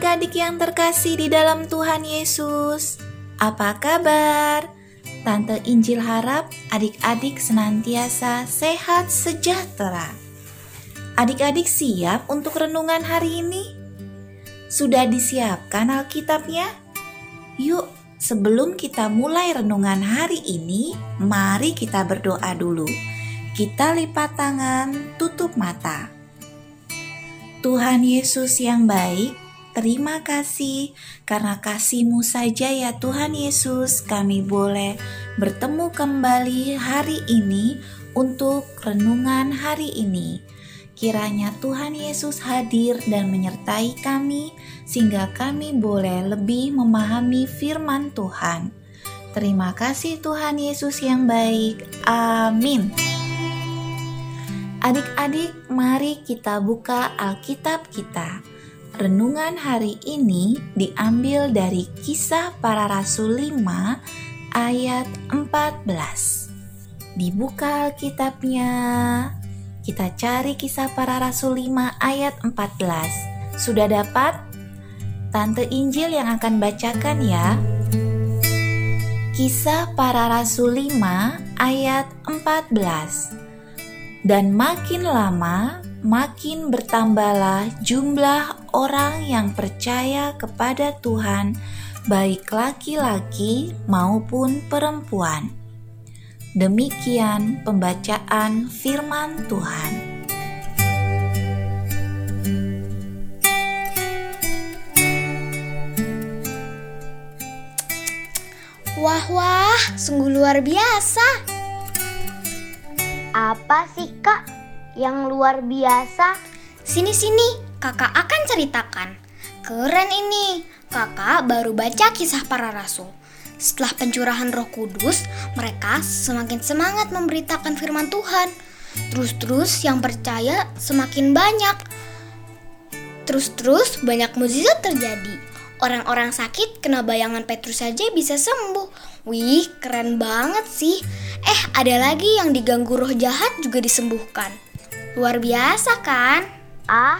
adik-adik yang terkasih di dalam Tuhan Yesus. Apa kabar? Tante Injil harap adik-adik senantiasa sehat sejahtera. Adik-adik siap untuk renungan hari ini? Sudah disiapkan Alkitabnya? Yuk, sebelum kita mulai renungan hari ini, mari kita berdoa dulu. Kita lipat tangan, tutup mata. Tuhan Yesus yang baik, terima kasih karena kasih-Mu saja ya Tuhan Yesus kami boleh bertemu kembali hari ini untuk renungan hari ini. Kiranya Tuhan Yesus hadir dan menyertai kami sehingga kami boleh lebih memahami firman Tuhan. Terima kasih Tuhan Yesus yang baik. Amin. Adik-adik, mari kita buka Alkitab kita. Renungan hari ini diambil dari Kisah Para Rasul 5 ayat 14. Dibuka Alkitabnya. Kita cari Kisah Para Rasul 5 ayat 14. Sudah dapat? Tante Injil yang akan bacakan ya. Kisah Para Rasul 5 ayat 14 dan makin lama makin bertambahlah jumlah orang yang percaya kepada Tuhan, baik laki-laki maupun perempuan. Demikian pembacaan Firman Tuhan. Wah, wah, sungguh luar biasa! Apa sih kak yang luar biasa? Sini-sini, kakak akan ceritakan. Keren ini, kakak baru baca kisah para rasul. Setelah pencurahan roh kudus, mereka semakin semangat memberitakan firman Tuhan. Terus-terus yang percaya semakin banyak. Terus-terus banyak mukjizat terjadi. Orang-orang sakit kena bayangan Petrus saja bisa sembuh. Wih, keren banget sih. Eh, ada lagi yang diganggu roh jahat juga disembuhkan. Luar biasa kan? Ah,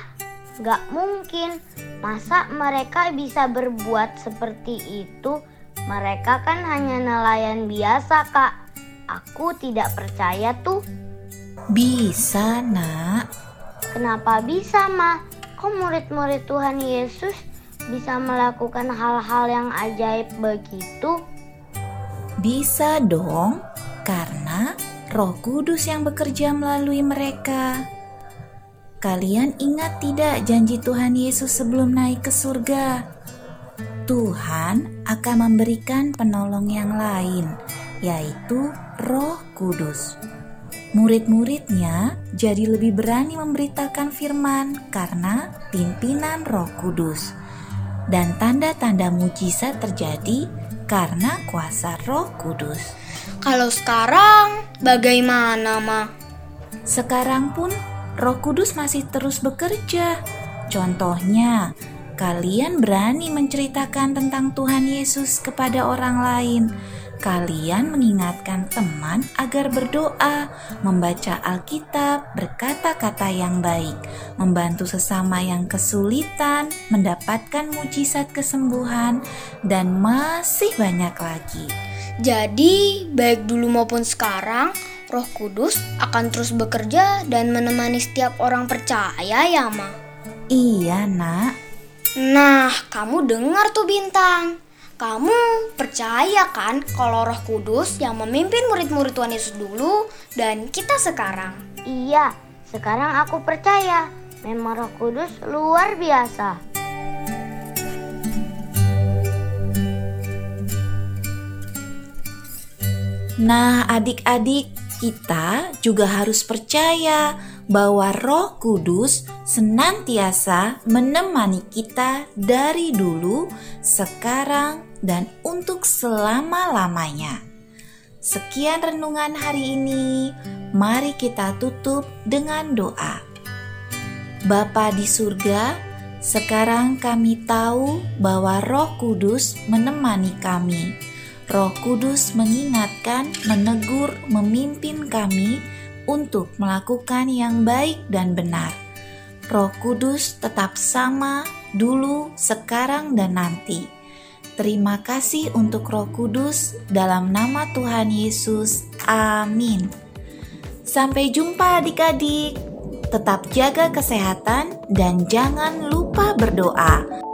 gak mungkin. Masa mereka bisa berbuat seperti itu? Mereka kan hanya nelayan biasa, Kak. Aku tidak percaya tuh. Bisa, Nak. Kenapa bisa, Ma? Kok murid-murid Tuhan Yesus bisa melakukan hal-hal yang ajaib begitu? Bisa dong, karena Roh Kudus yang bekerja melalui mereka. Kalian ingat tidak janji Tuhan Yesus sebelum naik ke surga? Tuhan akan memberikan penolong yang lain, yaitu Roh Kudus. Murid-muridnya jadi lebih berani memberitakan firman karena pimpinan Roh Kudus. Dan tanda-tanda mujizat terjadi karena kuasa Roh Kudus. Kalau sekarang bagaimana, Ma? Sekarang pun Roh Kudus masih terus bekerja. Contohnya, kalian berani menceritakan tentang Tuhan Yesus kepada orang lain kalian mengingatkan teman agar berdoa, membaca Alkitab, berkata-kata yang baik, membantu sesama yang kesulitan, mendapatkan mujizat kesembuhan, dan masih banyak lagi. Jadi, baik dulu maupun sekarang, Roh Kudus akan terus bekerja dan menemani setiap orang percaya ya, Ma? Iya, Nak. Nah, kamu dengar tuh Bintang. Kamu percaya kan kalau Roh Kudus yang memimpin murid-murid Tuhan Yesus dulu dan kita sekarang? Iya, sekarang aku percaya. Memang Roh Kudus luar biasa. Nah, adik-adik, kita juga harus percaya bahwa Roh Kudus senantiasa menemani kita dari dulu, sekarang, dan untuk selama-lamanya. Sekian renungan hari ini. Mari kita tutup dengan doa. Bapa di surga, sekarang kami tahu bahwa Roh Kudus menemani kami. Roh Kudus mengingatkan, menegur, memimpin kami untuk melakukan yang baik dan benar. Roh Kudus tetap sama dulu, sekarang, dan nanti. Terima kasih untuk Roh Kudus, dalam nama Tuhan Yesus. Amin. Sampai jumpa, adik-adik. Tetap jaga kesehatan dan jangan lupa berdoa.